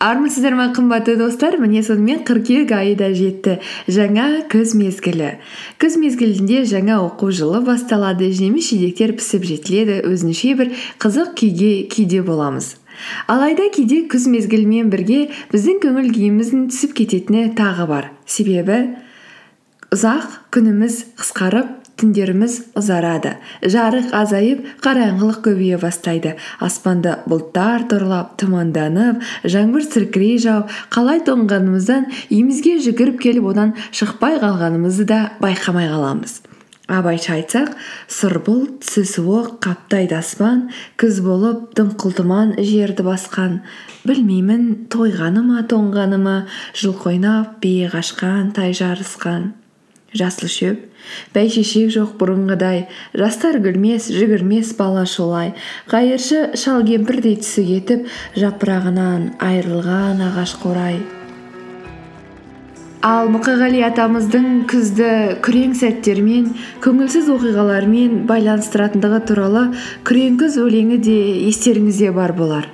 армысыздар ма қымбатты достар? Міне сонымен қыркүйек айы да жетті. Жаңа күз мезгілі. Күз мезгілінде жаңа оқу жылы басталады. Жеміс жидектер пісіп жетіледі. Өзінше бір қызық күйге күйде боламыз. Алайда кейде күз мезгілімен бірге біздің көңіл күйіміздің түсіп кететіні тағы бар. Себебі ұзақ күніміз қысқарып түндеріміз ұзарады жарық азайып қараңғылық көбейе бастайды. Аспанды бұлттар торлап тұманданып жаңбыр сіркірей жауып қалай тоңғанымыздан үйімізге жүгіріп келіп одан шықпай қалғанымызды да байқамай қаламыз. Абайша айтсақ сұр бұлт түсі суық қаптайды аспан күз болып дымқыл тұман жерді басқан. Білмеймін тойғаны ма тоңғаны ма жылқы ойнап бие қашқан тай жарысқан. Жасыл шөп. Бәйшешек жоқ бұрынғыдай. Жастар күлмес жүгірмес бала шолай. Қайыршы шал кемпірдей түсі кетіп жапырағынан айырылған ағаш қурай ал мұқағали атамыздың күзді күрең сәттермен көңілсіз оқиғалармен байланыстыратындығы туралы күрең күз өлеңі де естеріңізде бар болар.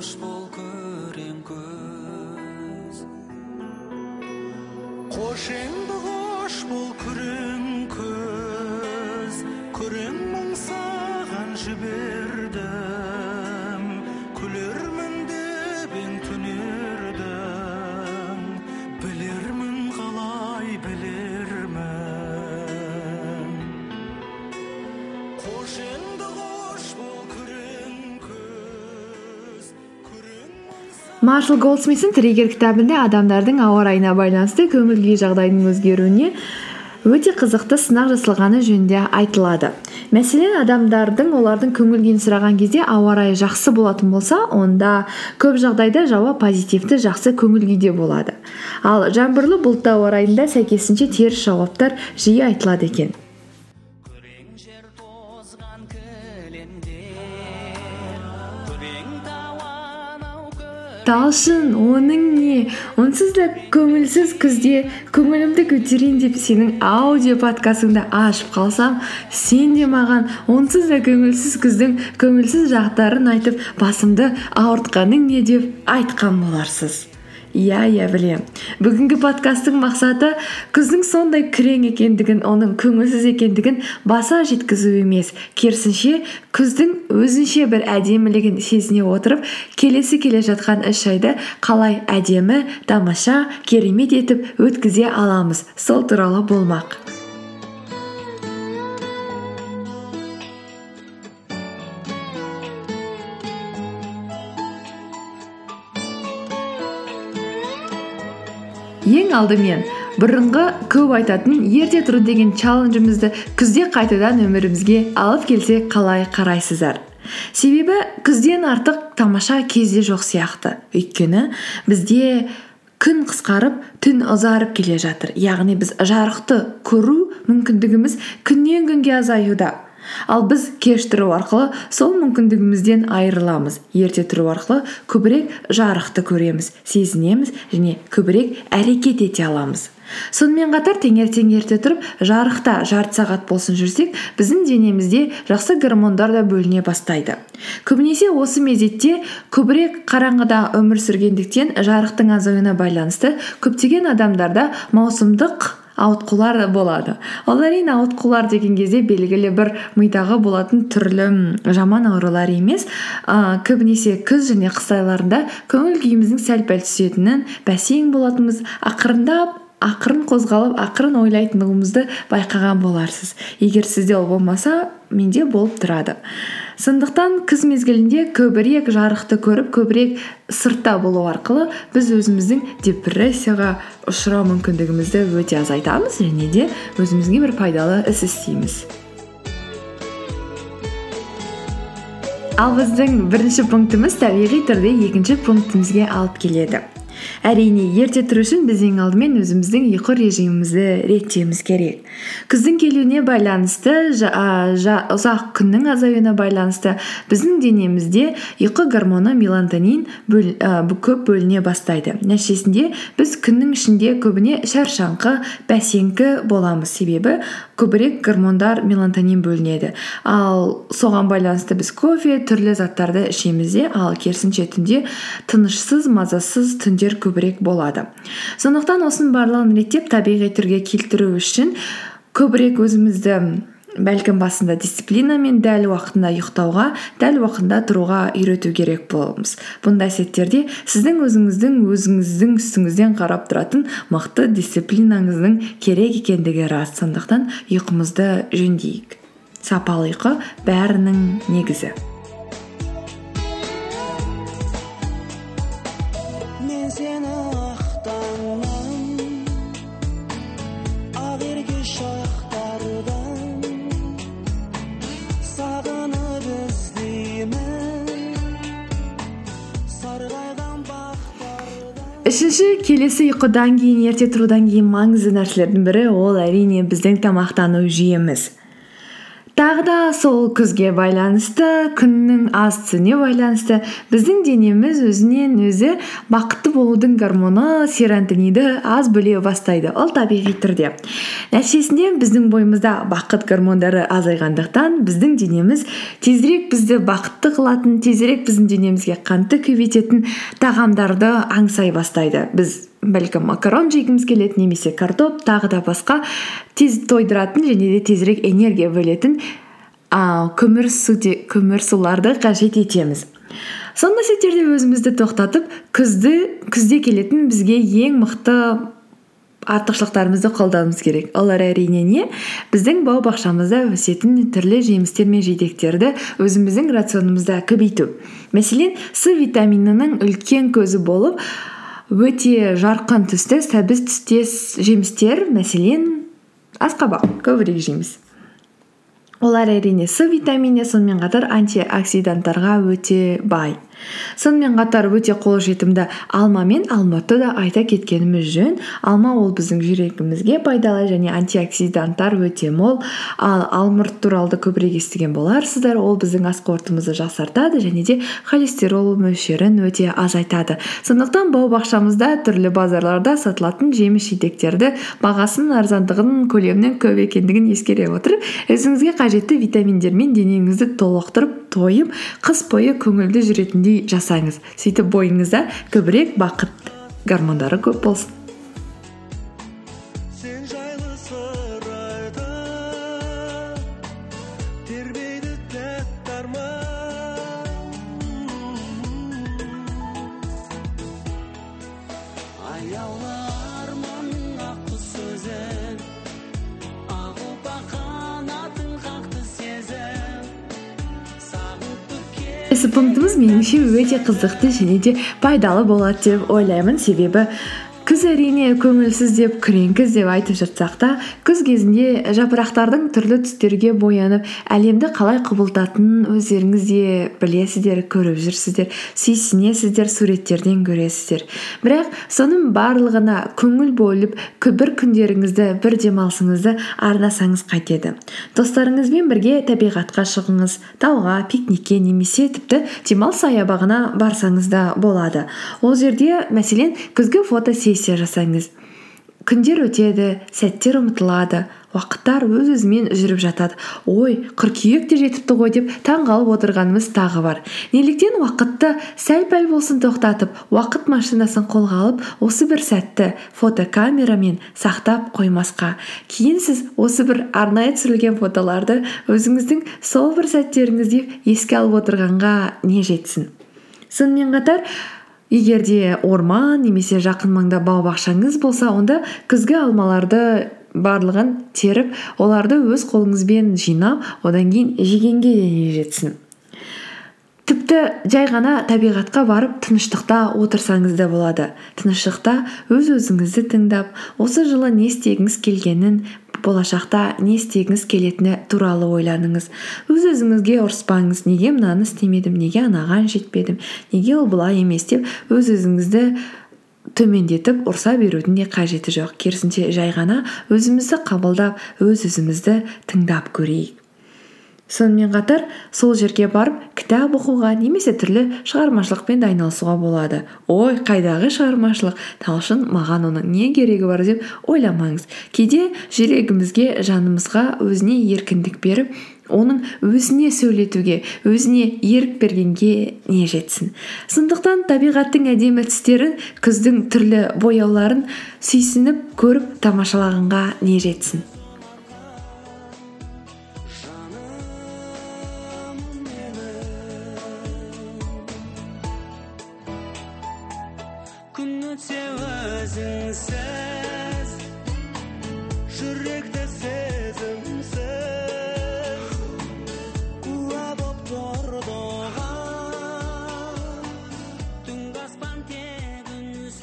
Қош бол күрең күз қош енді маршал голдсмиттің триггер кітабында адамдардың ауа райына байланысты көңіл күй жағдайының өзгеруіне өте қызықты сынақ жасалғаны жөнінде айтылады. Мәселен адамдардың олардың көңіл күйін сұраған кезде ауа райы жақсы болатын болса онда көп жағдайда жауап позитивті жақсы көңіл күйде болады. Ал жаңбырлы бұлтты ауа райында сәйкесінше теріс жауаптар жиі айтылады екен. Талшын оның не онсыз да көңілсіз күзде көңілімді көтерейін деп сенің аудио подкастыңды ашып қалсам сен де маған онсыз да көңілсіз күздің көңілсіз жақтарын айтып басымды ауыртқаның не деп айтқан боларсыз. Иә иә білемін. Бүгінгі подкасттың мақсаты күздің сондай күрең екендігін оның көңілсіз екендігін баса жеткізу емес. Керісінше күздің өзінше бір әдемілігін сезіне отырып келесі келе жатқан үш айды қалай әдемі тамаша керемет етіп өткізе аламыз. Сол туралы болмақ. Ең алдымен бұрынғы көп айтатын ерте тұру деген челленджімізді күзде қайтадан өмірімізге алып келсек қалай қарайсыздар? Себебі күзден артық тамаша кезде жоқ сияқты. Өйткені бізде күн қысқарып түн ұзарып келе жатыр. Яғни біз жарықты көру мүмкіндігіміз күннен күнге азаюда. Ал біз кеш тұру арқылы сол мүмкіндігімізден айырыламыз. Ерте тұру арқылы көбірек жарықты көреміз сезінеміз және көбірек әрекет ете аламыз. Сонымен қатар таңертең ерте тұрып жарықта жарты сағат болсын жүрсек біздің денемізде жақсы гормондар да бөліне бастайды. Көбінесе осы мезетте көбірек қараңғыда өмір сүргендіктен жарықтың азаюына байланысты көптеген адамдарда маусымдық ауытқулар болады. Ол әрине ауытқулар деген кезде белгілі бір мидағы болатын түрлі жаман аурулар емес. Ыыы көбінесе күз және қыс айларында көңіл күйіміздің сәл пәл түсетінін бәсең болатынымыз ақырындап ақырын қозғалып ақырын ойлайтындығымызды байқаған боларсыз. Егер сізде ол болмаса менде болып тұрады. Сондықтан күз мезгілінде көбірек жарықты көріп көбірек сыртта болу арқылы біз өзіміздің депрессияға ұшырау мүмкіндігімізді өте азайтамыз және де өзімізге бір пайдалы іс істейміз. Ал біздің бірінші пунктіміз табиғи түрде екінші пунктімізге алып келеді. Әрине ерте тұру үшін біз ең алдымен өзіміздің ұйқы режимімізді реттеуіміз керек. Күздің келуіне байланысты ұзақ күннің азаюына байланысты біздің денемізде ұйқы гормоны мелатонин көп бөліне бастайды. Нәтижесінде біз күннің ішінде көбіне шаршаңқы бәсеңкі боламыз. Себебі көбірек гормондар мелатонин бөлінеді. Ал соған байланысты біз кофе түрлі заттарды ішеміз де ал керісінше түнде тынышсыз мазасыз түндер көбірек болады. Сондықтан осының барлығын реттеп табиғи түрге келтіру үшін көбірек өзімізді бәлкім басында дисциплинамен дәл уақытында ұйықтауға дәл уақытында тұруға үйрету керек боламыз бұндай сәттерде сіздің өзіңіздің өзіңіздің үстіңізден қарап тұратын мықты дисциплинаңыздың керек екендігі рас. Сондықтан ұйқымызды жөндейік. Сапалы ұйқы бәрінің негізі. Сағынып іздеймін үшінші келесі ұйқыдан кейін ерте тұрудан кейін маңызды нәрселердің бірі ол әрине біздің тамақтану жүйеміз. Тағы да сол күзге байланысты күннің аз түсуіне байланысты біздің денеміз өзінен өзі бақытты болудың гормоны серотонинді аз бөле бастайды. Ол табиғи түрде. Нәтижесінде біздің бойымызда бақыт гормондары азайғандықтан біздің денеміз тезірек бізді бақытты қылатын тезірек біздің денемізге қантты көбейтетін тағамдарды аңсай бастайды. Біз бәлкім макарон жегіміз келеді немесе картоп тағы да басқа тез тойдыратын және де тезірек энергия бөлетін көмір суларды қажет етеміз. Сондай сәттерде өзімізді тоқтатып күзді күзде келетін бізге ең мықты артықшылықтарымызды қолдануымыз керек. Олар әрине не? Біздің бау бақшамызда өсетін түрлі жемістер мен жидектерді өзіміздің рационымызда көбейту. Мәселен с витаминінің үлкен көзі болып өте жарқын түсті сәбіз түстес жемістер. Мәселен асқабақ көбірек жейміз. Олар әрине с витамині сонымен қатар антиоксиданттарға өте бай. Сонымен қатар өте қолжетімді алма мен алмұртты да айта кеткеніміз жөн. Алма ол біздің жүрегімізге пайдалы және антиоксиданттар өте мол. Ал алмұрт туралы көбірек естіген боларсыздар ол біздің ас қорытуымызды жақсартады және де холестерол мөлшерін өте азайтады сондықтан бау бақшамызда түрлі базарларда сатылатын жеміс жидектерді бағасының арзандығын көлемінің көп екендігін ескере отырып өзіңізге қажетті витаминдермен денеңізді толықтырып тойып қыс бойы көңілді жүретіндей жасаңыз. Сөйтіп бойыңызда көбірек бақыт гормондары көп болсын. Келесі пунктіміз меніңше өте қызықты және де пайдалы болады деп ойлаймын. Себебі күз әрине көңілсіз деп күрең күз деп айтып жатсақ та күз кезінде жапырақтардың түрлі түстерге боянып әлемді қалай құбылтатынын өздеріңіз де білесіздер көріп жүрсіздер сүйсінесіздер суреттерден көресіздер. Бірақ соның барлығына көңіл бөліп бір күндеріңізді бір демалысыңызды арнасаңыз қайтеді. Достарыңызбен бірге табиғатқа шығыңыз тауға пикникке немесе тіпті демалыс саябағына барсаңыз да болады. Ол жерде мәселен күзгі фотосессия жасаңыз күндер өтеді сәттер ұмытылады уақыттар өз өзімен жүріп жатады. Ой қыркүйек те жетіпті ғой деп таңғалып отырғанымыз тағы бар. Неліктен уақытты сәл пәл болсын тоқтатып уақыт машинасын қолға алып осы бір сәтті фотокамерамен сақтап қоймасқа. Кейін сіз осы бір арнайы түсірілген фотоларды өзіңіздің сол бір сәттеріңіз деп еске алып отырғанға не жетсін? Сонымен қатар егер де орман немесе жақын маңда бау бақшаңыз болса онда күзгі алмаларды барлығын теріп оларды өз қолыңызбен жинап одан кейін жегенге де не жетсін. Тіпті жай ғана табиғатқа барып тыныштықта отырсаңыз да болады. Тыныштықта өз өзіңізді тыңдап осы жылы не істегіңіз келгенін болашақта не істегіңіз келетіні туралы ойланыңыз. Өз өзіңізге ұрыспаңыз. Неге мынаны істемедім неге анаған жетпедім неге ол былай емес деп өз өзіңізді төмендетіп ұрса берудің де қажеті жоқ. Керісінше жай ғана өзімізді қабылдап өз өзімізді тыңдап көрейік. Сонымен қатар сол жерге барып кітап оқуға немесе түрлі шығармашылықпен де айналысуға болады. Ой қайдағы шығармашылық? Талшын маған оның не керегі бар? деп ойламаңыз. Кейде жүрегімізге жанымызға өзіне еркіндік беріп оның өзіне сөйлетуге өзіне ерік бергенге не жетсін? Сондықтан табиғаттың әдемі түстерін күздің түрлі бояуларын сүйсініп көріп тамашалағанға не жетсін?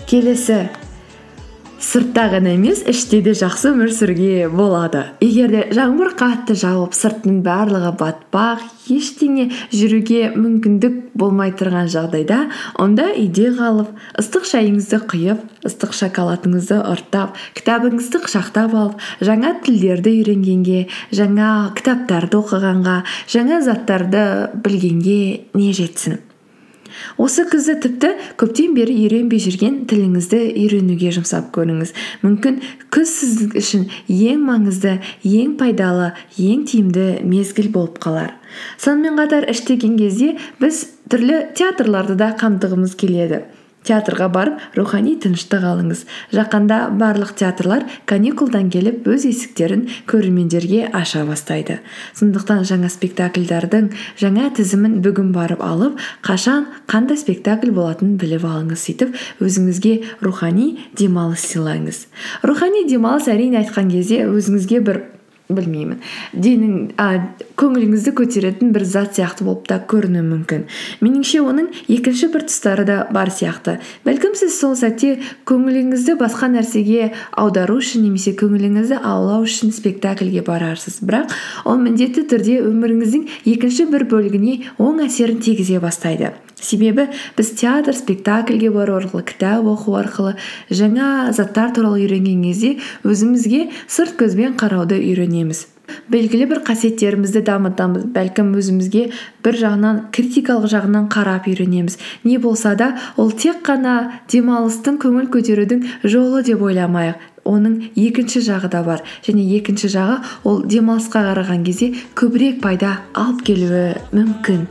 Келесі сыртта ғана емес іште де жақсы өмір сүруге болады. Егер де жаңбыр қатты жауып сырттың барлығы батпақ ештеңе жүруге мүмкіндік болмай тұрған жағдайда онда үйде қалып ыстық шайыңызды құйып ыстық шоколадыңызды ұрттап кітабыңызды құшақтап алып жаңа тілдерді үйренгенге жаңа кітаптарды оқығанға жаңа заттарды білгенге не жетсін? Осы күзді тіпті көптен бері үйренбей жүрген тіліңізді үйренуге жұмсап көріңіз. Мүмкін күз сіз үшін ең маңызды ең пайдалы ең тиімді мезгіл болып қалар. Сонымен қатар іштеген кезде біз түрлі театрларды да қамтығымыз келеді. Театрға барып рухани тыныштық алыңыз. Жақында барлық театрлар каникулдан келіп өз есіктерін көрермендерге аша бастайды. Сондықтан жаңа спектакльдардың жаңа тізімін бүгін барып алып қашан қандай спектакль болатынын біліп алыңыз сөйтіп өзіңізге рухани демалыс сыйлаңыз. Рухани демалыс әрине айтқан кезде өзіңізге бір білмеймін. Денің көңіліңізді көтеретін бір зат сияқты болып та көрінуі мүмкін. Меніңше оның екінші бір тұстары да бар сияқты. Бәлкім сіз сол сәтте көңіліңізді басқа нәрсеге аудару үшін немесе көңіліңізді аулау үшін спектакльге барарсыз. Бірақ ол міндетті түрде өміріңіздің екінші бір бөлігіне оң әсерін тигізе бастайды. Себебі біз театр спектакльге бару арқылы кітап оқу арқылы жаңа заттар туралы үйренген кезде өзімізге сырт көзбен қарауды үйренеміз. Белгілі бір қасиеттерімізді дамытамыз бәлкім өзімізге бір жағынан критикалық жағынан қарап үйренеміз. Не болса да ол тек қана демалыстың көңіл көтерудің жолы деп ойламайық. Оның екінші жағы да бар. Және екінші жағы ол демалысқа қараған кезде көбірек пайда алып келуі мүмкін.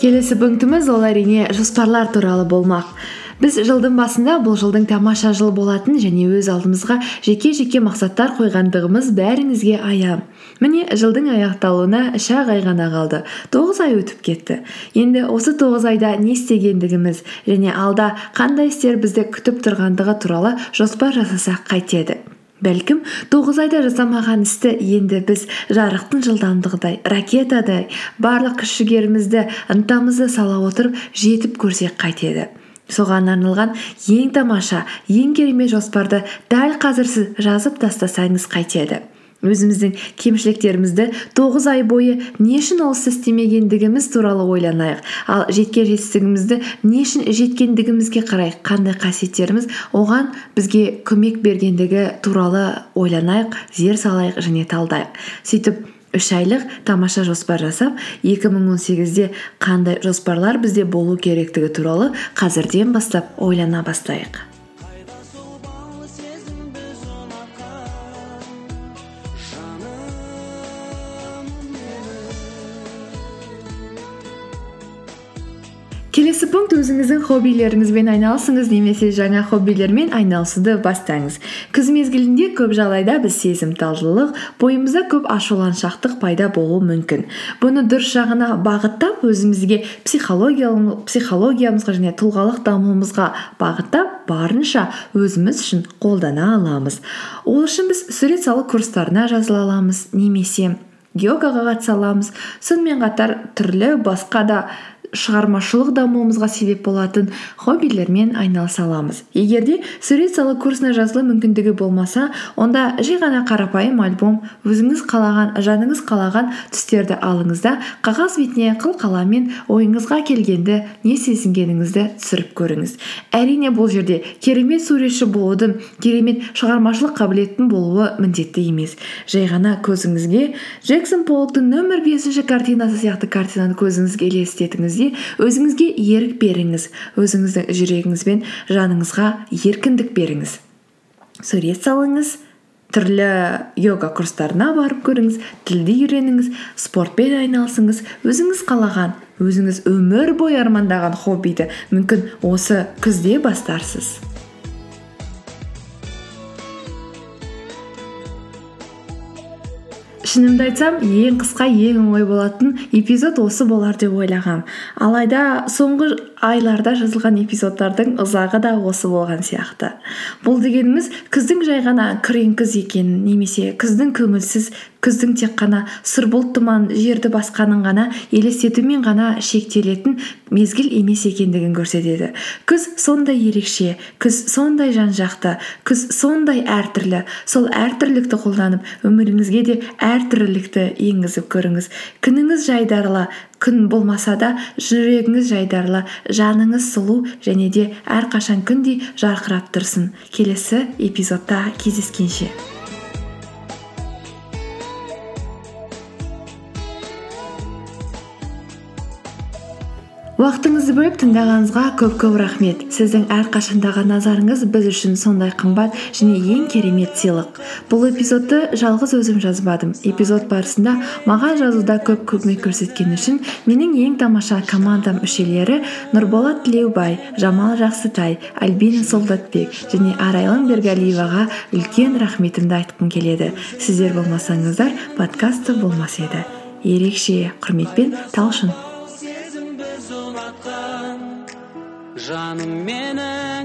Келесі пунктіміз ол әрине жоспарлар туралы болмақ. Біз жылдың басында бұл жылдың тамаша жыл болатын және өз алдымызға жеке жеке мақсаттар қойғандығымыз бәріңізге аян. Міне жылдың аяқталуына үш ақ ай ғана қалды. Тоғыз ай өтіп кетті. Енді осы тоғыз айда не істегендігіміз және алда қандай істер бізді күтіп тұрғандығы туралы жоспар жасасақ қайтеді. Бәлкім тоғыз айда жасамаған істі енді біз жарықтың жылдамдығыдай ракетадай барлық күш жігерімізді ынтамызды сала отырып жетіп көрсек қайтеді. Соған арналған ең тамаша ең керемет жоспарды дәл қазір сіз жазып тастасаңыз қайтеді. Өзіміздің кемшіліктерімізді тоғыз ай бойы не үшін осы істемегендігіміз туралы ойланайық. Ал жеткен жетістігімізді не үшін жеткендігімізге қарай қандай қасиеттеріміз оған бізге көмек бергендігі туралы ойланайық зер салайық және талдайық. Сөйтіп үш айлық тамаша жоспар жасап 2018-де қандай жоспарлар бізде болу керектігі туралы қазірден бастап ойлана бастайық. Келесі пункт өзіңіздің хоббилеріңізбен айналысыңыз немесе жаңа хоббилермен айналысуды бастаңыз. Күз мезгілінде көп жағдайда біз сезімталдылық бойымызда көп ашуланшақтық пайда болуы мүмкін. Бұны дұрыс жағына бағыттап өзімізге психологиямызға және тұлғалық дамуымызға бағыттап барынша өзіміз үшін қолдана аламыз. Ол үшін біз сурет салу курстарына жазыла аламыз немесе йогаға қатыса аламыз. Сонымен қатар түрлі басқа да шығармашылық дамуымызға себеп болатын хоббилермен айналыса аламыз. Егер де сурет салу курсына жазылу мүмкіндігі болмаса онда жай ғана қарапайым альбом өзіңіз қалаған жаныңыз қалаған түстерді алыңыз да қағаз бетіне қыл қаламмен ойыңызға келгенді не сезінгеніңізді түсіріп көріңіз. Әрине бұл жерде керемет суретші болудың керемет шығармашылық қабілеттің болуы міндетті емес. Жай ғана көзіңізге джексон поллоктың нөмір бесінші картинасы сияқты картинаны көзіңізге елестетіңіз өзіңізге ерік беріңіз. Өзіңіздің жүрегіңіз бен жаныңызға еркіндік беріңіз. Сурет салыңыз түрлі йога курстарына барып көріңіз тілді үйреніңіз спортпен айналысыңыз. Өзіңіз қалаған өзіңіз өмір бойы армандаған хоббиді мүмкін осы күзде бастарсыз. Шынымды айтсам ең қысқа ең оңай болатын эпизод осы болар деп ойлағам. Алайда соңғы айларда жазылған эпизодтардың ұзағы да осы болған сияқты. Бұл дегеніміз күздің жай ғана күрең күз екенін немесе күздің көңілсіз күздің тек қана сұр бұлт тұман жерді басқанын ғана елестетумен ғана шектелетін мезгіл емес екендігін көрсетеді. Күз сондай ерекше күз сондай жан жақты күз сондай әртүрлі. Сол әртүрлікті қолданып өміріңізге де әртүрлілікті енгізіп көріңіз. Күніңіз жайдарлы күн болмаса да жүрегіңіз жайдарлы жаныңыз сұлу және де әрқашан күндей жарқырап тұрсын. Келесі эпизодта кездескенше. Уақытыңызды бөліп тыңдағаныңызға көп көп рахмет. Сіздің әрқашандағы назарыңыз біз үшін сондай қымбат және ең керемет сыйлық. Бұл эпизодты жалғыз өзім жазбадым. Эпизод барысында маған жазуда көп көмек көрсеткен үшін менің ең тамаша командам мүшелері нұрболат тілеубай жамал жақсытай альбина солдатбек және арайлым бергалиеваға үлкен рахметімді айтқым келеді. Сіздер болмасаңыздар подкаст та болмас еді. Ерекше құрметпен талшын. жаным мені